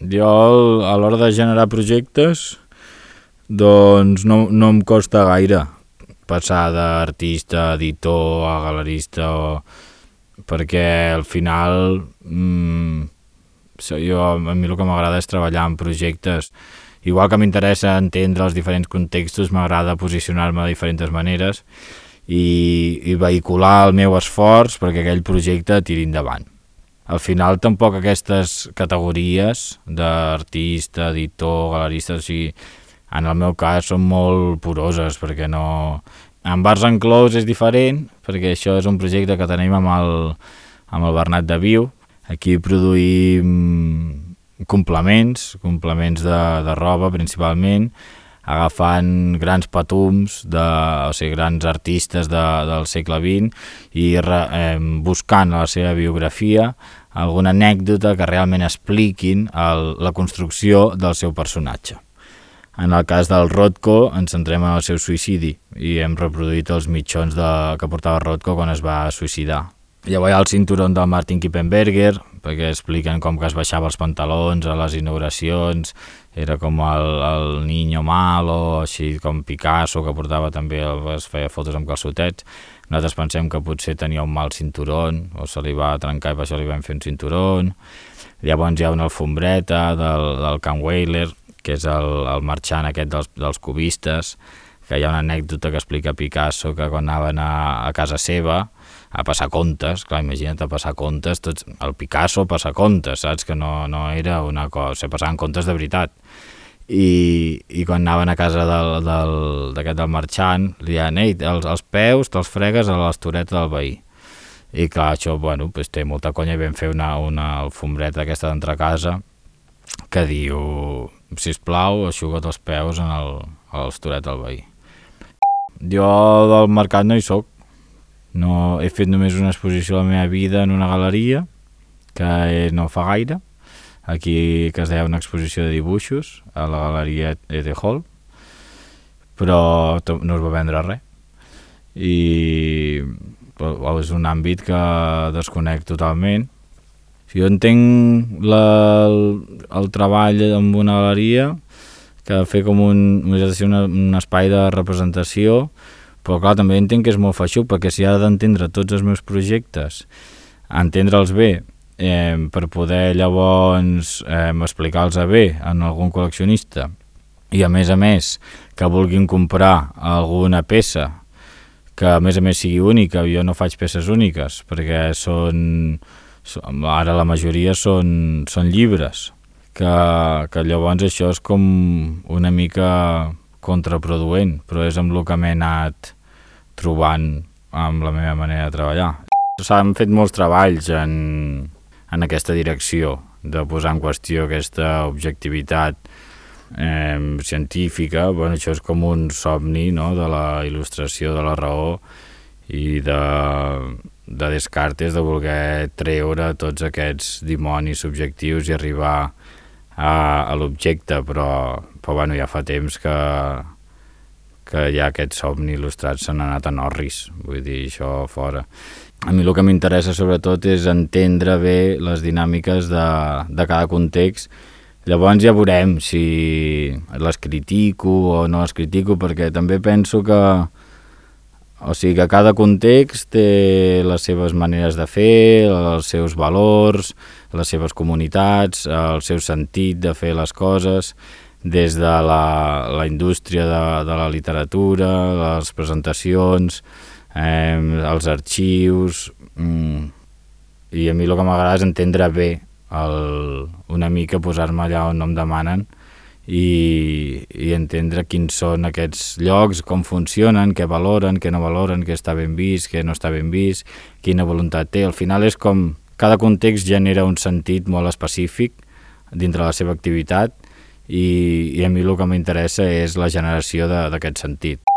Jo, a l'hora de generar projectes, doncs no, no em costa gaire passar d'artista, editor, a galerista, o... perquè al final mmm, jo, a mi el que m'agrada és treballar en projectes igual que m'interessa entendre els diferents contextos, m'agrada posicionar-me de diferents maneres i, i vehicular el meu esforç perquè aquell projecte tiri endavant. Al final tampoc aquestes categories d'artista, editor, galerista, o sigui, en el meu cas són molt poroses perquè no... En Bars and Close és diferent perquè això és un projecte que tenim amb el, amb el Bernat de Viu. Aquí produïm complements, complements de, de roba principalment, agafant grans patums, de, o sigui, grans artistes de, del segle XX i re, eh, buscant la seva biografia alguna anècdota que realment expliquin el, la construcció del seu personatge. En el cas del Rothko ens centrem en el seu suïcidi i hem reproduït els mitjons de, que portava Rothko quan es va suïcidar. Llavors hi ha el cinturó del Martin Kippenberger, perquè expliquen com que es baixava els pantalons a les inauguracions, era com el, el niño malo, així com Picasso, que portava també, es feia fotos amb calçotets. Nosaltres pensem que potser tenia un mal cinturón, o se li va trencar i per això li vam fer un cinturón. Llavors hi ha una alfombreta del, del Can Weiler, que és el, el marxant aquest dels, dels cubistes, que hi ha una anècdota que explica Picasso que quan anaven a, a casa seva, a passar comptes, clar, imagina't a passar comptes, tots, el Picasso passa comptes, saps? Que no, no era una cosa, se passaven comptes de veritat. I, i quan anaven a casa del, del, d'aquest del marxant, li deien, ei, els, els peus te'ls fregues a l'estoreta del veí. I clar, això, bueno, pues, té molta conya i vam fer una, una alfombreta aquesta d'entrar a casa que diu, si plau, aixuga't els peus en el, a l'estoret del veí. Jo del mercat no hi sóc, no, he fet només una exposició de la meva vida en una galeria, que no fa gaire, aquí que es deia una exposició de dibuixos a la galeria Ede Hall, però no es va vendre res. I és un àmbit que desconec totalment. Si jo entenc la, el, el treball en una galeria que fer com un, un, un espai de representació però clar, també entenc que és molt feixuc, perquè si ha d'entendre tots els meus projectes, entendre'ls bé, eh, per poder llavors eh, explicar-los bé en algun col·leccionista, i a més a més que vulguin comprar alguna peça que a més a més sigui única, jo no faig peces úniques, perquè són, ara la majoria són, són llibres, que, que llavors això és com una mica contraproduent, però és amb el que m'he anat trobant amb la meva manera de treballar. S'han fet molts treballs en, en aquesta direcció, de posar en qüestió aquesta objectivitat eh, científica. Bueno, això és com un somni no? de la il·lustració de la raó i de, de Descartes de voler treure tots aquests dimonis subjectius i arribar a, a l'objecte, però, però bueno, ja fa temps que, que ja aquest somni il·lustrat se n'ha anat a Norris, vull dir, això fora. A mi el que m'interessa sobretot és entendre bé les dinàmiques de, de cada context, llavors ja veurem si les critico o no les critico, perquè també penso que o sigui que cada context té les seves maneres de fer, els seus valors, les seves comunitats, el seu sentit de fer les coses, des de la, la indústria de, de la literatura, les presentacions, eh, els arxius... Mm, I a mi el que m'agrada és entendre bé el, una mica posar-me allà on no em demanen i, i entendre quins són aquests llocs, com funcionen, què valoren, què no valoren, què està ben vist, què no està ben vist, quina voluntat té. Al final és com cada context genera un sentit molt específic dintre la seva activitat i, i a mi el que m'interessa és la generació d'aquest sentit.